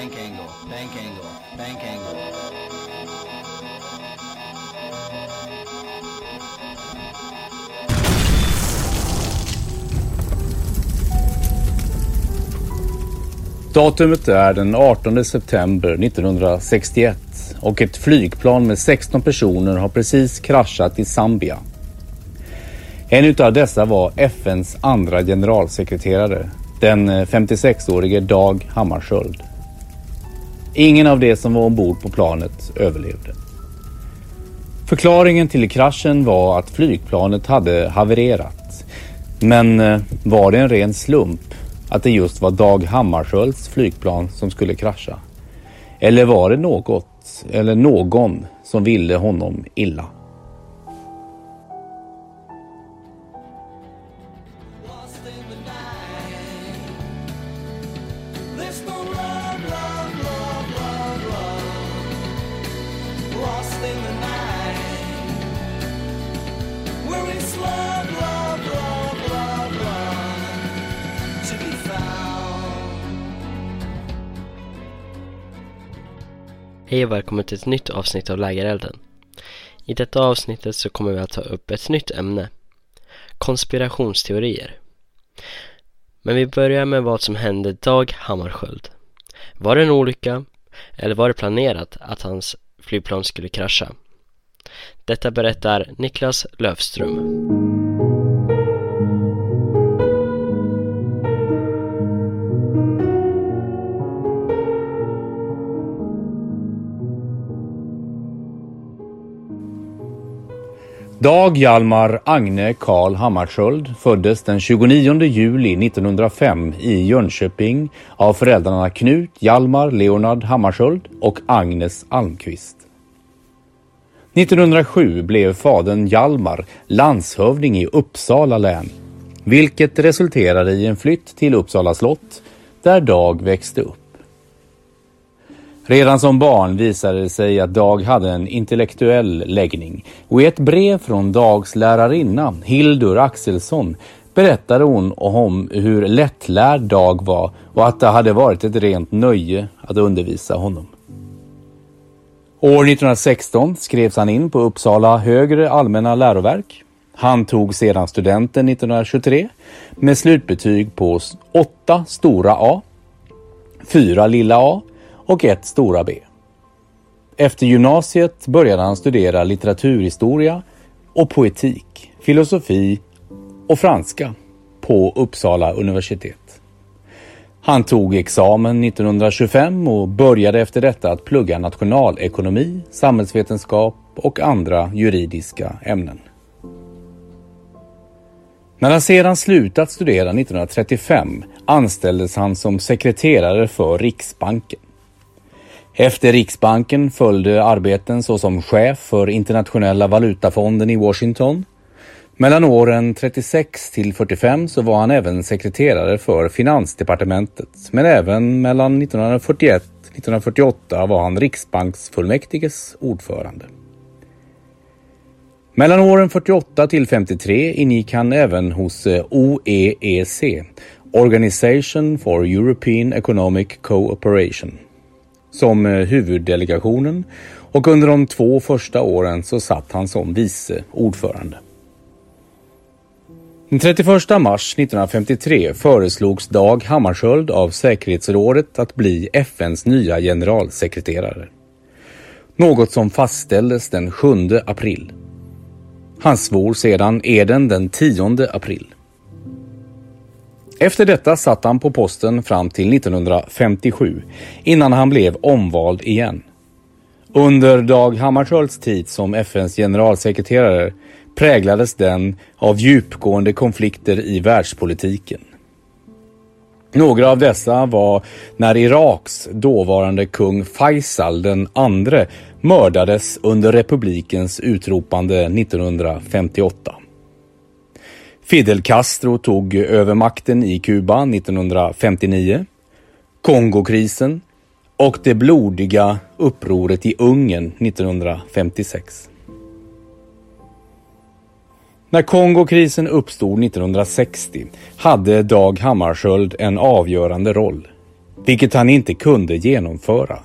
bank angle, bank angle, bank angle. Datumet är den 18 september 1961 och ett flygplan med 16 personer har precis kraschat i Zambia. En av dessa var FNs andra generalsekreterare, den 56-årige Dag Hammarskjöld. Ingen av de som var ombord på planet överlevde. Förklaringen till kraschen var att flygplanet hade havererat. Men eh, var det en ren slump att det just var Dag Hammarskjölds flygplan som skulle krascha? Eller var det något eller någon som ville honom illa? Lost in the night. There's no love, Hej och välkommen till ett nytt avsnitt av Lägerelden. I detta avsnittet så kommer vi att ta upp ett nytt ämne. Konspirationsteorier. Men vi börjar med vad som hände Dag Hammarskjöld. Var det en olycka? Eller var det planerat att hans flygplan skulle krascha? Detta berättar Niklas Löfström. Dag Hjalmar Agne Karl Hammarskjöld föddes den 29 juli 1905 i Jönköping av föräldrarna Knut Hjalmar Leonard Hammarskjöld och Agnes Almqvist. 1907 blev fadern Hjalmar landshövding i Uppsala län, vilket resulterade i en flytt till Uppsala slott där Dag växte upp. Redan som barn visade det sig att Dag hade en intellektuell läggning och i ett brev från Dags lärarinna Hildur Axelsson berättade hon om hur lättlärd Dag var och att det hade varit ett rent nöje att undervisa honom. År 1916 skrevs han in på Uppsala högre allmänna läroverk. Han tog sedan studenten 1923 med slutbetyg på 8 stora A, 4 lilla A och ett stora B. Efter gymnasiet började han studera litteraturhistoria och poetik, filosofi och franska på Uppsala universitet. Han tog examen 1925 och började efter detta att plugga nationalekonomi, samhällsvetenskap och andra juridiska ämnen. När han sedan slutat studera 1935 anställdes han som sekreterare för Riksbanken. Efter Riksbanken följde arbeten såsom chef för Internationella valutafonden i Washington. Mellan åren 36 till 45 så var han även sekreterare för Finansdepartementet, men även mellan 1941-1948 var han Riksbanksfullmäktiges ordförande. Mellan åren 48 till 53 ingick han även hos eh, OEEC, Organization for European Economic Cooperation som eh, huvuddelegationen och under de två första åren så satt han som vice ordförande. Den 31 mars 1953 föreslogs Dag Hammarskjöld av säkerhetsrådet att bli FNs nya generalsekreterare. Något som fastställdes den 7 april. Han svor sedan eden den 10 april. Efter detta satt han på posten fram till 1957 innan han blev omvald igen. Under Dag Hammarskjölds tid som FNs generalsekreterare präglades den av djupgående konflikter i världspolitiken. Några av dessa var när Iraks dåvarande kung Faisal den andre mördades under republikens utropande 1958. Fidel Castro tog över makten i Kuba 1959. Kongokrisen och det blodiga upproret i Ungern 1956. När Kongokrisen uppstod 1960 hade Dag Hammarskjöld en avgörande roll. vilket han inte kunde genomföra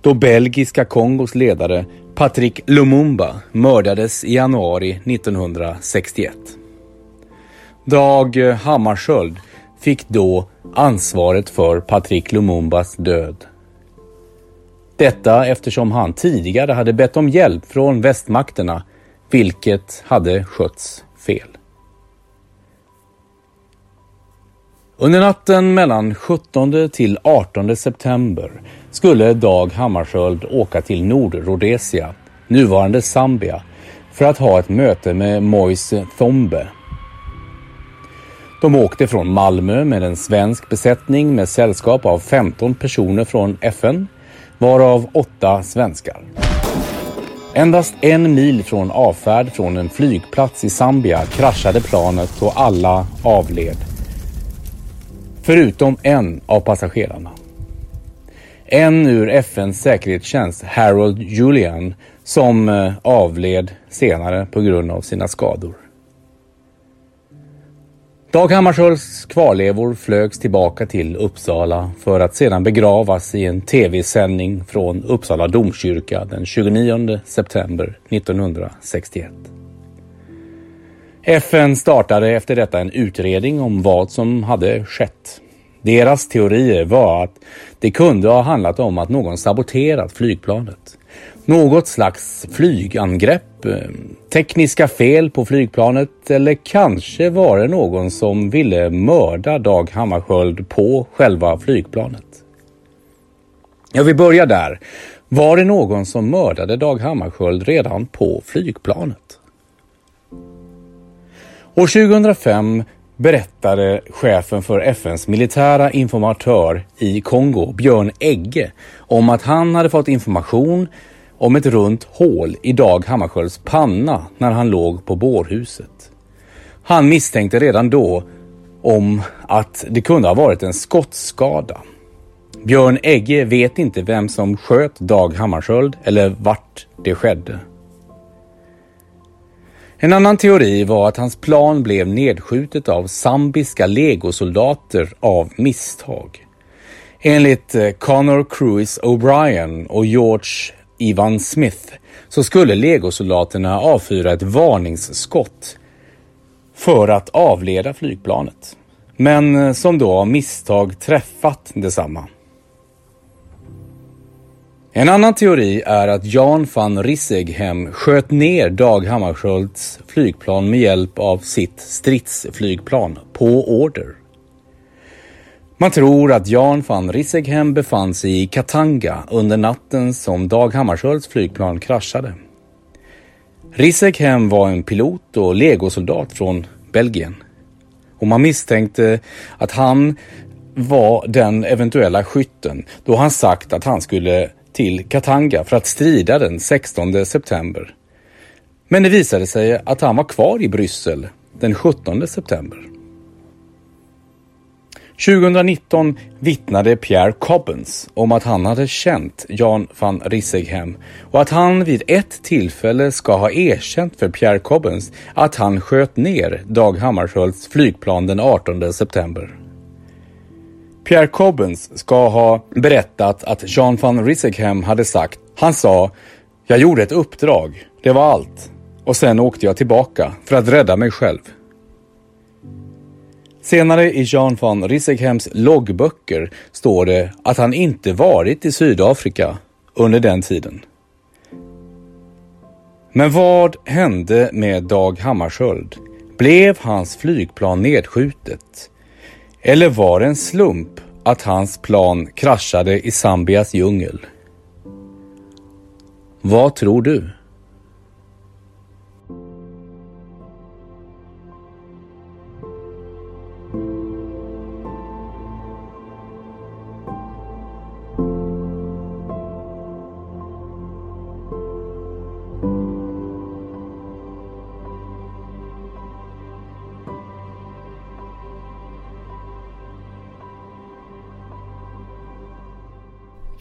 då belgiska Kongos ledare Patrick Lumumba mördades i januari 1961. Dag Hammarskjöld fick då ansvaret för Patrik Lumumbas död. Detta eftersom han tidigare hade bett om hjälp från västmakterna, vilket hade skötts fel. Under natten mellan 17 till 18 september skulle Dag Hammarskjöld åka till Nordrhodesia, nuvarande Zambia, för att ha ett möte med Moise Thombe. De åkte från Malmö med en svensk besättning med sällskap av 15 personer från FN, varav åtta svenskar. Endast en mil från avfärd från en flygplats i Zambia kraschade planet och alla avled. Förutom en av passagerarna. En ur FNs säkerhetstjänst, Harold Julian, som eh, avled senare på grund av sina skador. Dag Hammarskjölds kvarlevor flögs tillbaka till Uppsala för att sedan begravas i en tv-sändning från Uppsala domkyrka den 29 september 1961. FN startade efter detta en utredning om vad som hade skett. Deras teorier var att det kunde ha handlat om att någon saboterat flygplanet. Något slags flygangrepp, eh, tekniska fel på flygplanet eller kanske var det någon som ville mörda Dag Hammarskjöld på själva flygplanet. Ja, vi börjar där. Var det någon som mördade Dag Hammarskjöld redan på flygplanet? År 2005 berättade chefen för FNs militära informatör i Kongo, Björn Egge, om att han hade fått information om ett runt hål i Dag Hammarskjölds panna när han låg på bårhuset. Han misstänkte redan då om att det kunde ha varit en skottskada. Björn Egge vet inte vem som sköt Dag Hammarskjöld eller vart det skedde. En annan teori var att hans plan blev nedskjutet av zambiska legosoldater av misstag. Enligt eh, Connor Cruise O'Brien och George Ivan Smith så skulle legosoldaterna avfyra ett varningsskott för att avleda flygplanet. Men eh, som då av misstag träffat detsamma. En annan teori är att Jan van Risseghem sköt ner Dag Hammarskjölds flygplan med hjälp av sitt stridsflygplan på order. Man tror att Jan van Risseghem befann sig i Katanga under natten som Dag Hammarskjölds flygplan kraschade. Risseghem var en pilot och legosoldat från Belgien. Och man misstänkte att han var den eventuella skytten då han sagt att han skulle till Katanga för att strida den 16 september. Men det visade sig att han var kvar i Bryssel den 17 september. 2019 vittnade Pierre Cobbens om att han hade känt Jan van Risseghem och att han vid ett tillfälle ska ha erkänt för Pierre Cobbens att han sköt ner Dag Hammarskjölds flygplan den 18 september. Pierre Cobbens ska ha berättat att Jan van Risseghem hade sagt, han sa, jag gjorde ett uppdrag, det var allt. Och sen åkte jag tillbaka för att rädda mig själv. Senare i Jean van Risseghems loggböcker står det att han inte varit i Sydafrika under den tiden. Men vad hände med Dag Hammarskjöld? Blev hans flygplan nedskjutet? Eller var det en slump att hans plan kraschade i Zambias djungel? Vad tror du?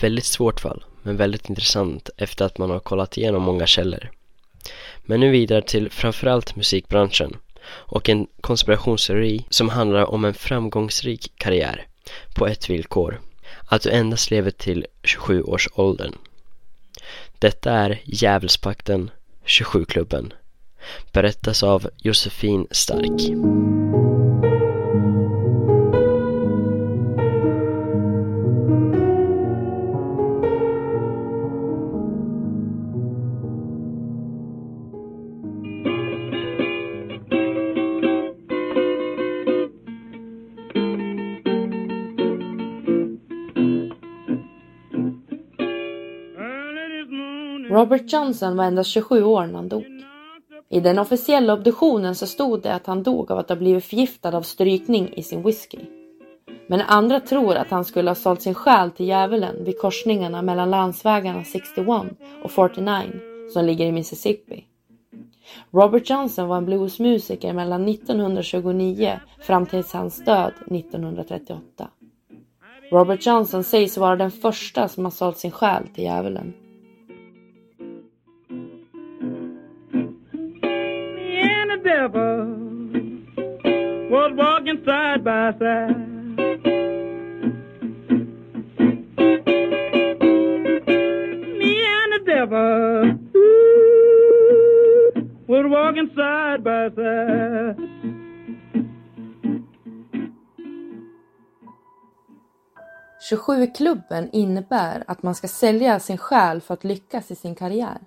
Väldigt svårt fall, men väldigt intressant efter att man har kollat igenom många källor. Men nu vidare till framförallt musikbranschen och en konspirationsteori som handlar om en framgångsrik karriär på ett villkor. att du endast lever till 27 års åldern. Detta är Djävulspakten 27-klubben. Berättas av Josefin Stark. Robert Johnson var endast 27 år när han dog. I den officiella obduktionen så stod det att han dog av att ha blivit förgiftad av strykning i sin whisky. Men andra tror att han skulle ha sålt sin själ till djävulen vid korsningarna mellan landsvägarna 61 och 49 som ligger i Mississippi. Robert Johnson var en bluesmusiker mellan 1929 fram till hans död 1938. Robert Johnson sägs vara den första som har sålt sin själ till djävulen. Me was walking side by side. Me and the devil ooh, was walking side by side. klubben innebär att man ska sälja sin själ för att lyckas i sin karriär.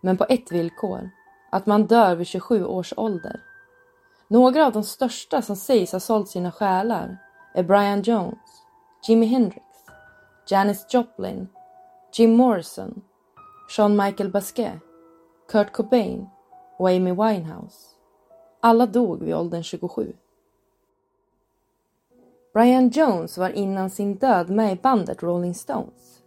Men på ett villkor. Att man dör vid 27 års ålder. Några av de största som sägs ha sålt sina själar är Brian Jones, Jimi Hendrix, Janis Joplin, Jim Morrison, Sean Michael Basquiat, Kurt Cobain och Amy Winehouse. Alla dog vid åldern 27. Brian Jones var innan sin död med i bandet Rolling Stones.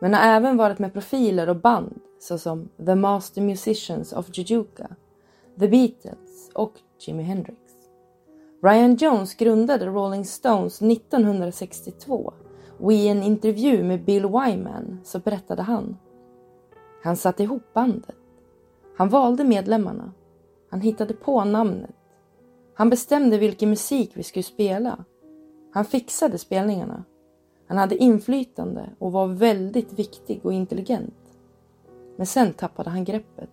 Men har även varit med profiler och band såsom The Master Musicians of Jujuka, The Beatles och Jimi Hendrix. Brian Jones grundade Rolling Stones 1962 och i en intervju med Bill Wyman så berättade han. Han satte ihop bandet. Han valde medlemmarna. Han hittade på namnet. Han bestämde vilken musik vi skulle spela. Han fixade spelningarna. Han hade inflytande och var väldigt viktig och intelligent. Men sen tappade han greppet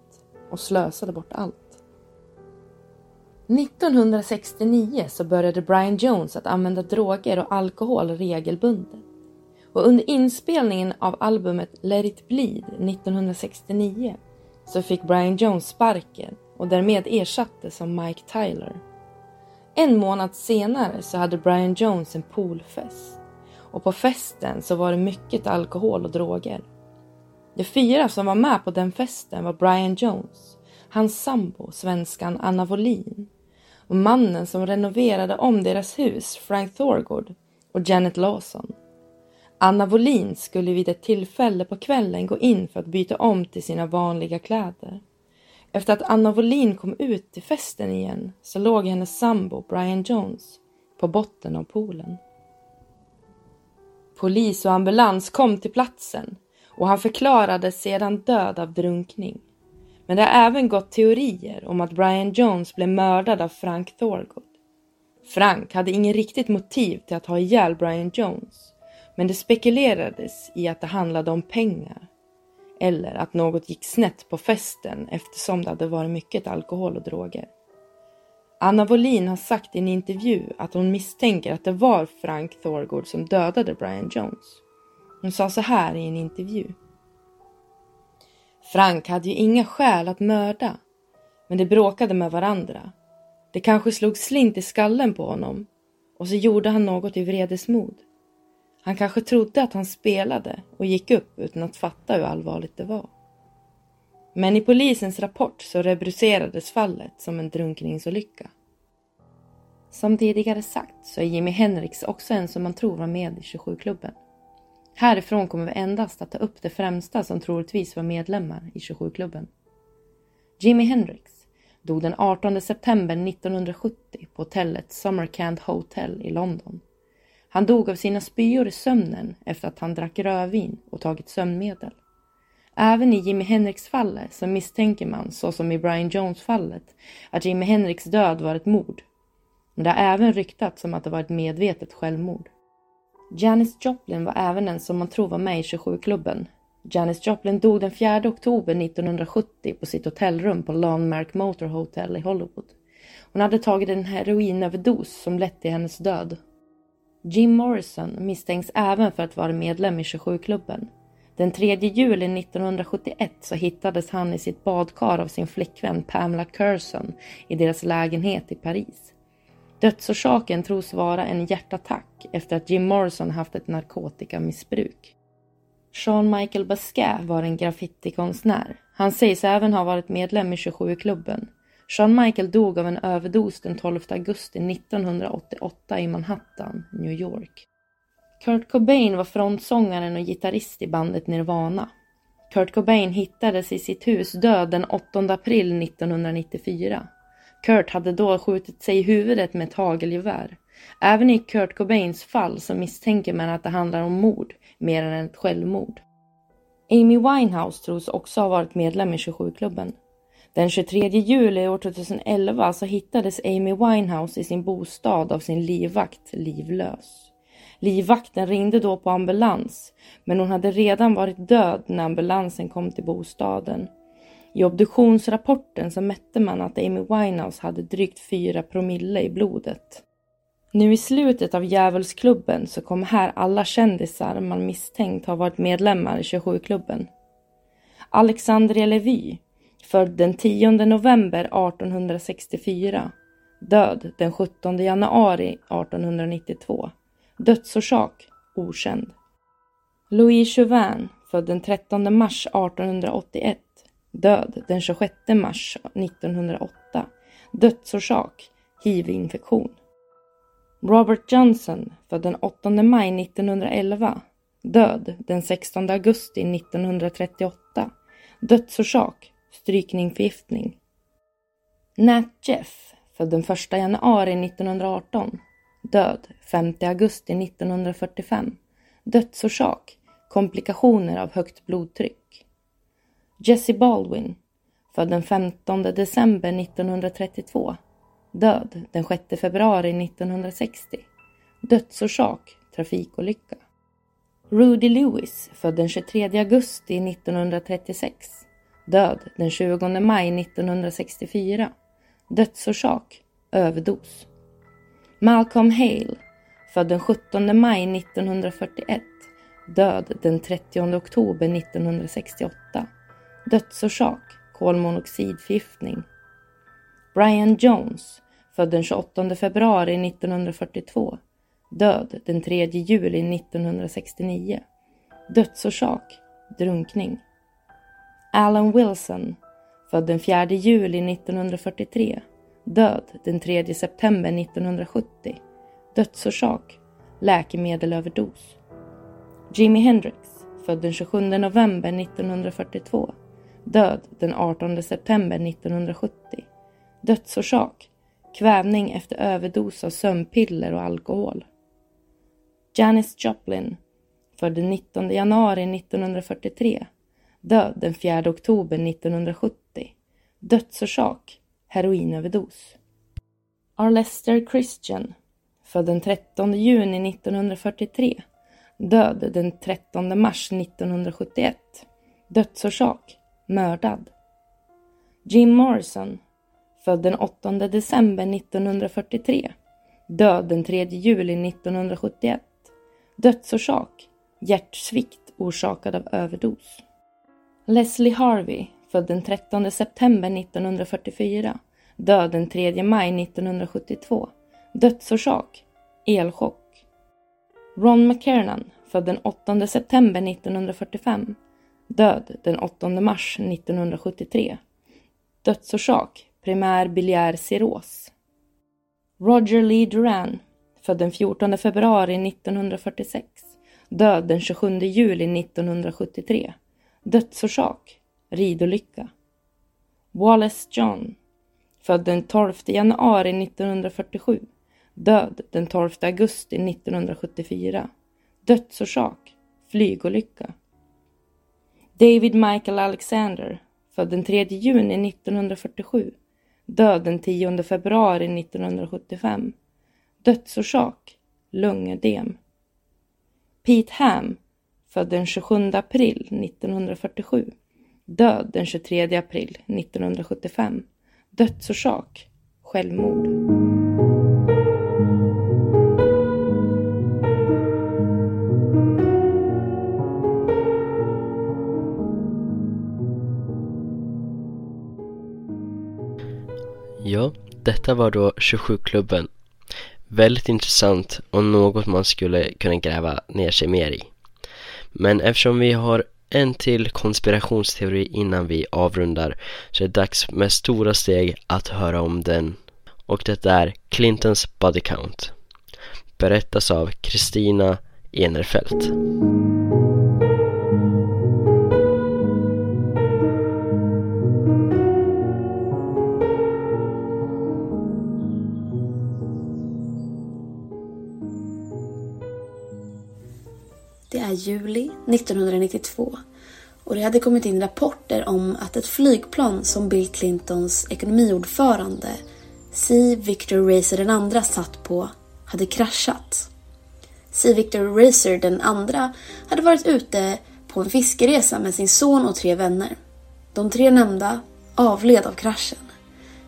och slösade bort allt. 1969 så började Brian Jones att använda droger och alkohol regelbundet. Och under inspelningen av albumet Let it bleed 1969 så fick Brian Jones sparken och därmed ersattes av Mike Tyler. En månad senare så hade Brian Jones en poolfest. Och på festen så var det mycket alkohol och droger. De fyra som var med på den festen var Brian Jones, hans sambo, svenskan Anna Wollin och mannen som renoverade om deras hus, Frank Thorgård och Janet Lawson. Anna Wollin skulle vid ett tillfälle på kvällen gå in för att byta om till sina vanliga kläder. Efter att Anna Wollin kom ut till festen igen så låg hennes sambo Brian Jones på botten av poolen. Polis och ambulans kom till platsen och han förklarades sedan död av drunkning. Men det har även gått teorier om att Brian Jones blev mördad av Frank Thorgood. Frank hade ingen riktigt motiv till att ha ihjäl Brian Jones, men det spekulerades i att det handlade om pengar. Eller att något gick snett på festen eftersom det hade varit mycket alkohol och droger. Anna Wollin har sagt i en intervju att hon misstänker att det var Frank Thorgood som dödade Brian Jones. Hon sa så här i en intervju. Frank hade ju inga skäl att mörda, men de bråkade med varandra. Det kanske slog slint i skallen på honom och så gjorde han något i vredesmod. Han kanske trodde att han spelade och gick upp utan att fatta hur allvarligt det var. Men i polisens rapport så rubricerades fallet som en drunkningsolycka. Som tidigare sagt så är Jimi Hendrix också en som man tror var med i 27-klubben. Härifrån kommer vi endast att ta upp de främsta som troligtvis var medlemmar i 27-klubben. Jimi Hendrix dog den 18 september 1970 på hotellet Summercand Hotel i London. Han dog av sina spyor i sömnen efter att han drack rödvin och tagit sömnmedel. Även i Jimi Hendrix fallet så misstänker man, så som i Brian Jones fallet, att Jimi Hendrix död var ett mord. Men det har även ryktats om att det var ett medvetet självmord. Janis Joplin var även den som man tror var med i 27-klubben. Janis Joplin dog den 4 oktober 1970 på sitt hotellrum på Landmark Motor Hotel i Hollywood. Hon hade tagit en heroinöverdos som lett till hennes död. Jim Morrison misstänks även för att vara medlem i 27-klubben. Den 3 juli 1971 så hittades han i sitt badkar av sin flickvän Pamela Curson i deras lägenhet i Paris. Dödsorsaken tros vara en hjärtattack efter att Jim Morrison haft ett narkotikamissbruk. Sean Michael Basquiat var en graffitikonstnär. Han sägs även ha varit medlem i 27-klubben. Sean Michael dog av en överdos den 12 augusti 1988 i Manhattan, New York. Kurt Cobain var frontsångaren och gitarrist i bandet Nirvana. Kurt Cobain hittades i sitt hus död den 8 april 1994. Kurt hade då skjutit sig i huvudet med ett hagelgevär. Även i Kurt Cobains fall så misstänker man att det handlar om mord mer än ett självmord. Amy Winehouse tros också ha varit medlem i 27-klubben. Den 23 juli år 2011 så hittades Amy Winehouse i sin bostad av sin livvakt livlös. Livvakten ringde då på ambulans, men hon hade redan varit död när ambulansen kom till bostaden. I obduktionsrapporten så mätte man att Amy Winehouse hade drygt 4 promille i blodet. Nu i slutet av Djävulsklubben så kom här alla kändisar man misstänkt har varit medlemmar i 27-klubben. Alexandria Levy, född den 10 november 1864, död den 17 januari 1892. Dödsorsak okänd. Louis Chauvin, född den 13 mars 1881, död den 26 mars 1908. Dödsorsak hiv-infektion. Robert Johnson, född den 8 maj 1911, död den 16 augusti 1938. Dödsorsak strykningförgiftning. Nat Jeff, född den 1 januari 1918, död 5 augusti 1945. Dödsorsak komplikationer av högt blodtryck. Jesse Baldwin, född den 15 december 1932, död den 6 februari 1960. Dödsorsak trafikolycka. Rudy Lewis, född den 23 augusti 1936, död den 20 maj 1964. Dödsorsak överdos. Malcolm Hale, född den 17 maj 1941, död den 30 oktober 1968. Dödsorsak kolmonoxidförgiftning. Brian Jones, född den 28 februari 1942, död den 3 juli 1969. Dödsorsak drunkning. Alan Wilson, född den 4 juli 1943, död den 3 september 1970. Dödsorsak läkemedelöverdos. Jimi Hendrix, född den 27 november 1942, död den 18 september 1970. Dödsorsak kvävning efter överdos av sömnpiller och alkohol. Janis Joplin, född den 19 januari 1943, död den 4 oktober 1970. Dödsorsak heroinöverdos. Arlester Christian, född den 13 juni 1943, död den 13 mars 1971. Dödsorsak mördad. Jim Morrison, född den 8 december 1943, död den 3 juli 1971. Dödsorsak hjärtsvikt orsakad av överdos. Leslie Harvey, född den 13 september 1944, död den 3 maj 1972. Dödsorsak elchock. Ron McKernan, född den 8 september 1945, död den 8 mars 1973. Dödsorsak primär biljär cirros. Roger Lee Duran, född den 14 februari 1946, död den 27 juli 1973. Dödsorsak ridolycka. Wallace John, född den 12 januari 1947, död den 12 augusti 1974. Dödsorsak flygolycka. David Michael Alexander, född den 3 juni 1947, död den 10 februari 1975. Dödsorsak lungödem. Pete Ham, född den 27 april 1947. Död den 23 april 1975. Dödsorsak självmord. Detta var då 27-klubben. Väldigt intressant och något man skulle kunna gräva ner sig mer i. Men eftersom vi har en till konspirationsteori innan vi avrundar så är det dags med stora steg att höra om den. Och det är Clintons body count. Berättas av Kristina Enerfelt. Det är juli 1992 och det hade kommit in rapporter om att ett flygplan som Bill Clintons ekonomiordförande C. Victor Racer den andra satt på hade kraschat. C. Victor Racer den andra hade varit ute på en fiskeresa med sin son och tre vänner. De tre nämnda avled av kraschen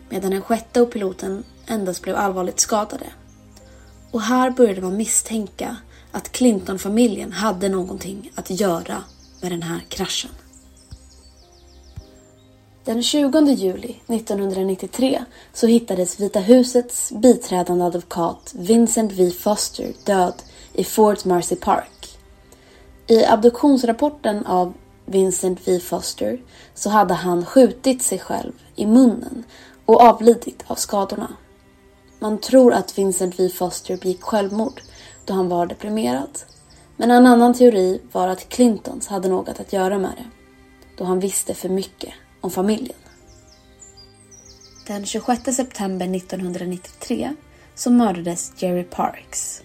medan den sjätte och piloten endast blev allvarligt skadade. Och här började man misstänka att Clinton-familjen hade någonting att göra med den här kraschen. Den 20 juli 1993 så hittades Vita husets biträdande advokat Vincent V. Foster död i Fort Marcy Park. I abduktionsrapporten av Vincent V. Foster så hade han skjutit sig själv i munnen och avlidit av skadorna. Man tror att Vincent V. Foster begick självmord då han var deprimerad. Men en annan teori var att Clintons hade något att göra med det. Då han visste för mycket om familjen. Den 26 september 1993 så mördades Jerry Parks.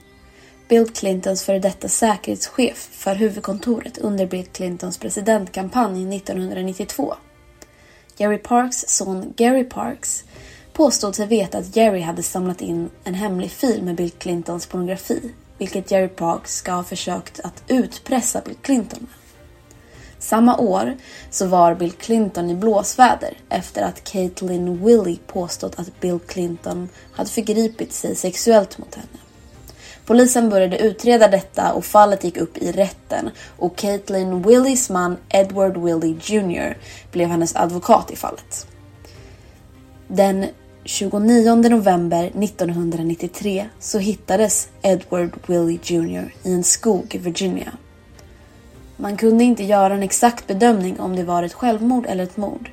Bill Clintons före detta säkerhetschef för huvudkontoret under Bill Clintons presidentkampanj 1992. Jerry Parks son Gary Parks påstod sig veta att Jerry hade samlat in en hemlig fil med Bill Clintons pornografi, vilket Jerry Park ska ha försökt att utpressa Bill Clinton med. Samma år så var Bill Clinton i blåsväder efter att Caitlyn Willie påstått att Bill Clinton hade förgripit sig sexuellt mot henne. Polisen började utreda detta och fallet gick upp i rätten och Caitlyn Willies man Edward Willie Jr blev hennes advokat i fallet. Den 29 november 1993 så hittades Edward Willie Jr i en skog i Virginia. Man kunde inte göra en exakt bedömning om det var ett självmord eller ett mord.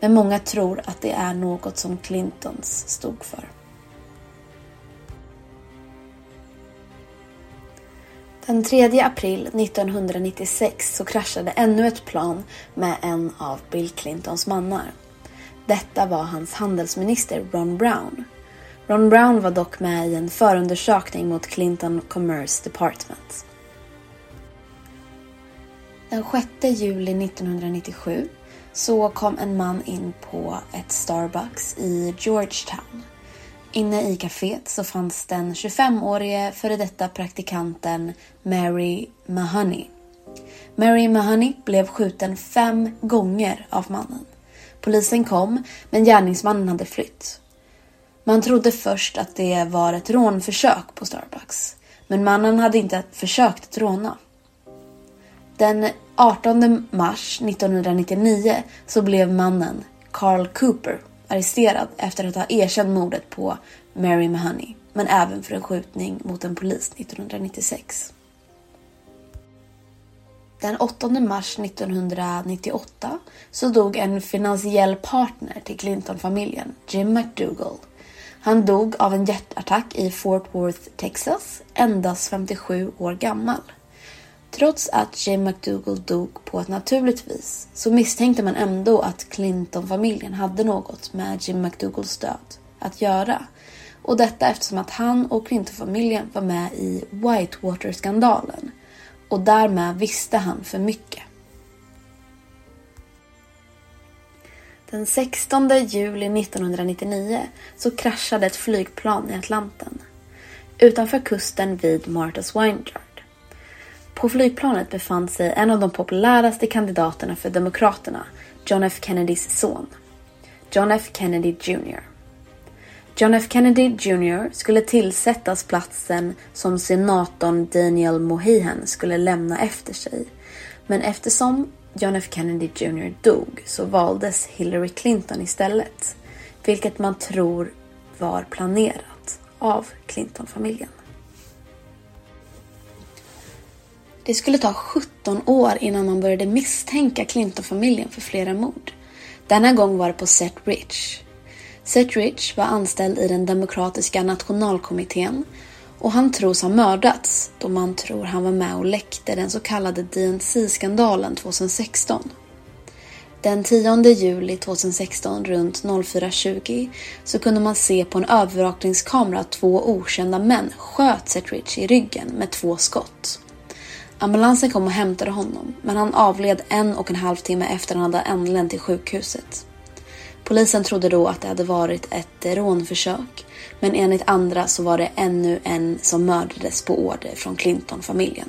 Men många tror att det är något som Clintons stod för. Den 3 april 1996 så kraschade ännu ett plan med en av Bill Clintons mannar. Detta var hans handelsminister Ron Brown. Ron Brown var dock med i en förundersökning mot Clinton Commerce Department. Den 6 juli 1997 så kom en man in på ett Starbucks i Georgetown. Inne i kaféet så fanns den 25-årige före detta praktikanten Mary Mahoney. Mary Mahoney blev skjuten fem gånger av mannen. Polisen kom, men gärningsmannen hade flytt. Man trodde först att det var ett rånförsök på Starbucks. Men mannen hade inte försökt att råna. Den 18 mars 1999 så blev mannen Carl Cooper arresterad efter att ha erkänt mordet på Mary Mahoney. Men även för en skjutning mot en polis 1996. Den 8 mars 1998 så dog en finansiell partner till Clinton-familjen, Jim McDougall. Han dog av en hjärtattack i Fort Worth, Texas, endast 57 år gammal. Trots att Jim McDougall dog på ett naturligt vis så misstänkte man ändå att Clinton-familjen hade något med Jim McDougalls död att göra. Och detta eftersom att han och Clinton-familjen var med i Whitewater-skandalen och därmed visste han för mycket. Den 16 juli 1999 så kraschade ett flygplan i Atlanten utanför kusten vid Martha's Vineyard. På flygplanet befann sig en av de populäraste kandidaterna för Demokraterna, John F Kennedys son. John F Kennedy Jr. John F Kennedy Jr skulle tillsättas platsen som senatorn Daniel Mohihan skulle lämna efter sig. Men eftersom John F Kennedy Jr dog så valdes Hillary Clinton istället. Vilket man tror var planerat av Clinton-familjen. Det skulle ta 17 år innan man började misstänka Clinton-familjen för flera mord. Denna gång var det på Seth Rich. Seth Rich var anställd i den demokratiska nationalkommittén och han tros ha mördats då man tror han var med och läckte den så kallade DNC-skandalen 2016. Den 10 juli 2016 runt 04.20 så kunde man se på en övervakningskamera att två okända män sköt Seth Rich i ryggen med två skott. Ambulansen kom och hämtade honom men han avled en och en halv timme efter han hade anlänt till sjukhuset. Polisen trodde då att det hade varit ett rånförsök men enligt andra så var det ännu en som mördades på order från Clinton-familjen.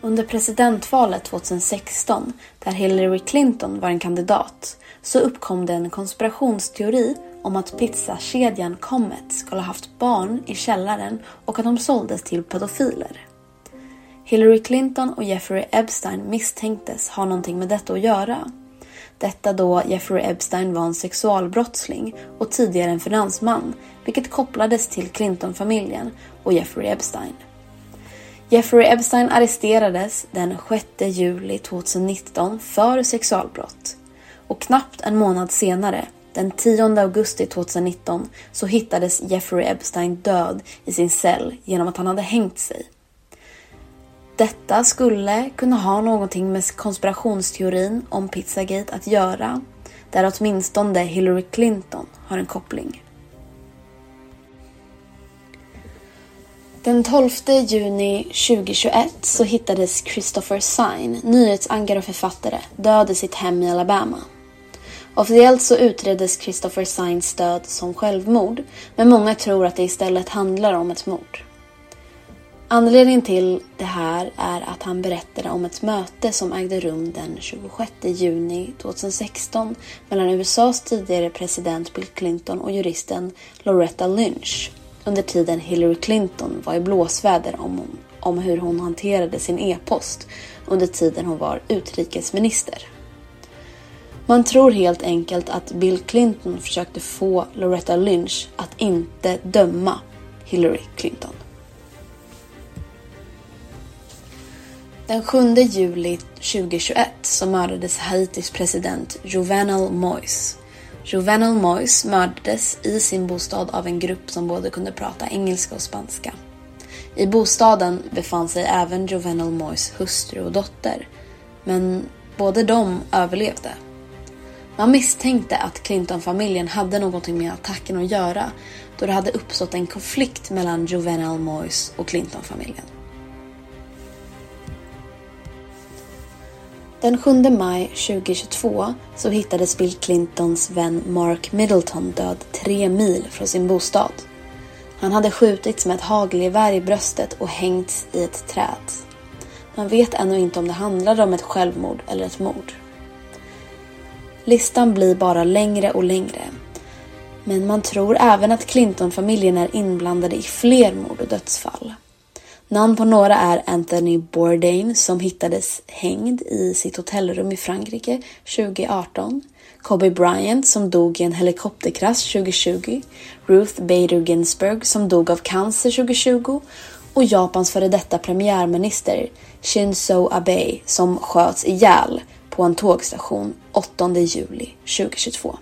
Under presidentvalet 2016, där Hillary Clinton var en kandidat, så uppkom det en konspirationsteori om att pizzakedjan Comet skulle ha haft barn i källaren och att de såldes till pedofiler. Hillary Clinton och Jeffrey Epstein misstänktes ha någonting med detta att göra. Detta då Jeffrey Epstein var en sexualbrottsling och tidigare en finansman, vilket kopplades till Clinton-familjen och Jeffrey Epstein. Jeffrey Epstein arresterades den 6 juli 2019 för sexualbrott. Och knappt en månad senare, den 10 augusti 2019, så hittades Jeffrey Epstein död i sin cell genom att han hade hängt sig. Detta skulle kunna ha någonting med konspirationsteorin om Pizzagate att göra, där åtminstone Hillary Clinton har en koppling. Den 12 juni 2021 så hittades Christopher Sine, nyhetsankare och författare, död i sitt hem i Alabama. Officiellt så utreddes Christopher Sines död som självmord, men många tror att det istället handlar om ett mord. Anledningen till det här är att han berättade om ett möte som ägde rum den 26 juni 2016 mellan USAs tidigare president Bill Clinton och juristen Loretta Lynch under tiden Hillary Clinton var i blåsväder om, om hur hon hanterade sin e-post under tiden hon var utrikesminister. Man tror helt enkelt att Bill Clinton försökte få Loretta Lynch att inte döma Hillary Clinton. Den 7 juli 2021 så mördades Haitis president Jovenel Moise. Jovenel Moise mördades i sin bostad av en grupp som både kunde prata engelska och spanska. I bostaden befann sig även Jovenel Moise hustru och dotter. Men både de överlevde. Man misstänkte att Clinton-familjen hade någonting med attacken att göra då det hade uppstått en konflikt mellan Jovenel Moise och Clinton-familjen. Den 7 maj 2022 så hittades Bill Clintons vän Mark Middleton död tre mil från sin bostad. Han hade skjutits med ett hagelgevär i bröstet och hängts i ett träd. Man vet ännu inte om det handlade om ett självmord eller ett mord. Listan blir bara längre och längre. Men man tror även att Clinton-familjen är inblandade i fler mord och dödsfall. Namn på några är Anthony Bourdain som hittades hängd i sitt hotellrum i Frankrike 2018. Kobe Bryant som dog i en helikopterkrasch 2020. Ruth Bader Ginsburg som dog av cancer 2020. Och Japans före detta premiärminister Shinzo Abe som sköts ihjäl på en tågstation 8 juli 2022.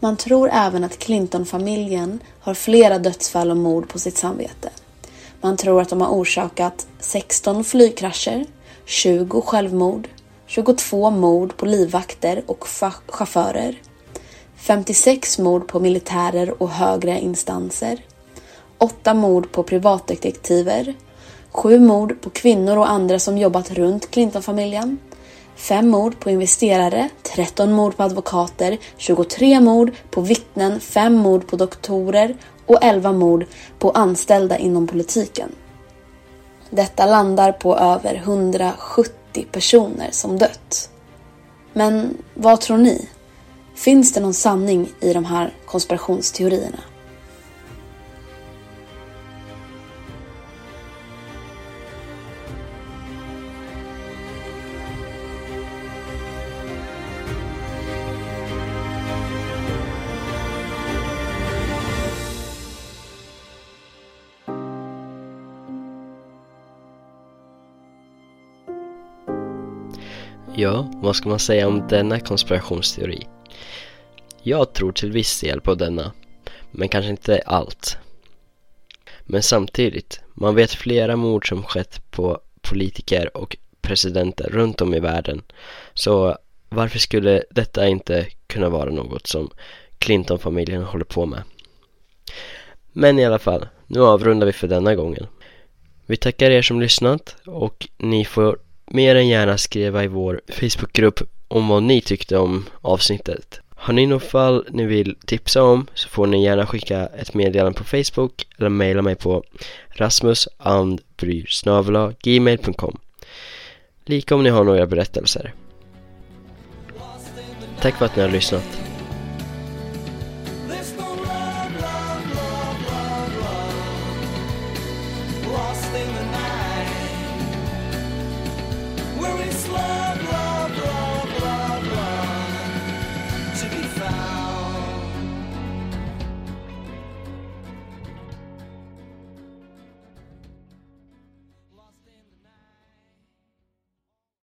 Man tror även att Clinton-familjen har flera dödsfall och mord på sitt samvete. Man tror att de har orsakat 16 flygkrascher, 20 självmord, 22 mord på livvakter och chaufförer, 56 mord på militärer och högre instanser, 8 mord på privatdetektiver, 7 mord på kvinnor och andra som jobbat runt Clintonfamiljen, 5 mord på investerare, 13 mord på advokater, 23 mord på vittnen, 5 mord på doktorer och 11 mord på anställda inom politiken. Detta landar på över 170 personer som dött. Men vad tror ni? Finns det någon sanning i de här konspirationsteorierna? Ja, vad ska man säga om denna konspirationsteori? Jag tror till viss del på denna, men kanske inte allt. Men samtidigt, man vet flera mord som skett på politiker och presidenter runt om i världen. Så varför skulle detta inte kunna vara något som Clinton-familjen håller på med? Men i alla fall, nu avrundar vi för denna gången. Vi tackar er som lyssnat och ni får mer än gärna skriva i vår Facebookgrupp om vad ni tyckte om avsnittet. Har ni något fall ni vill tipsa om så får ni gärna skicka ett meddelande på Facebook eller mejla mig på rasmusandbryr.gmail.com Lika om ni har några berättelser. Tack för att ni har lyssnat.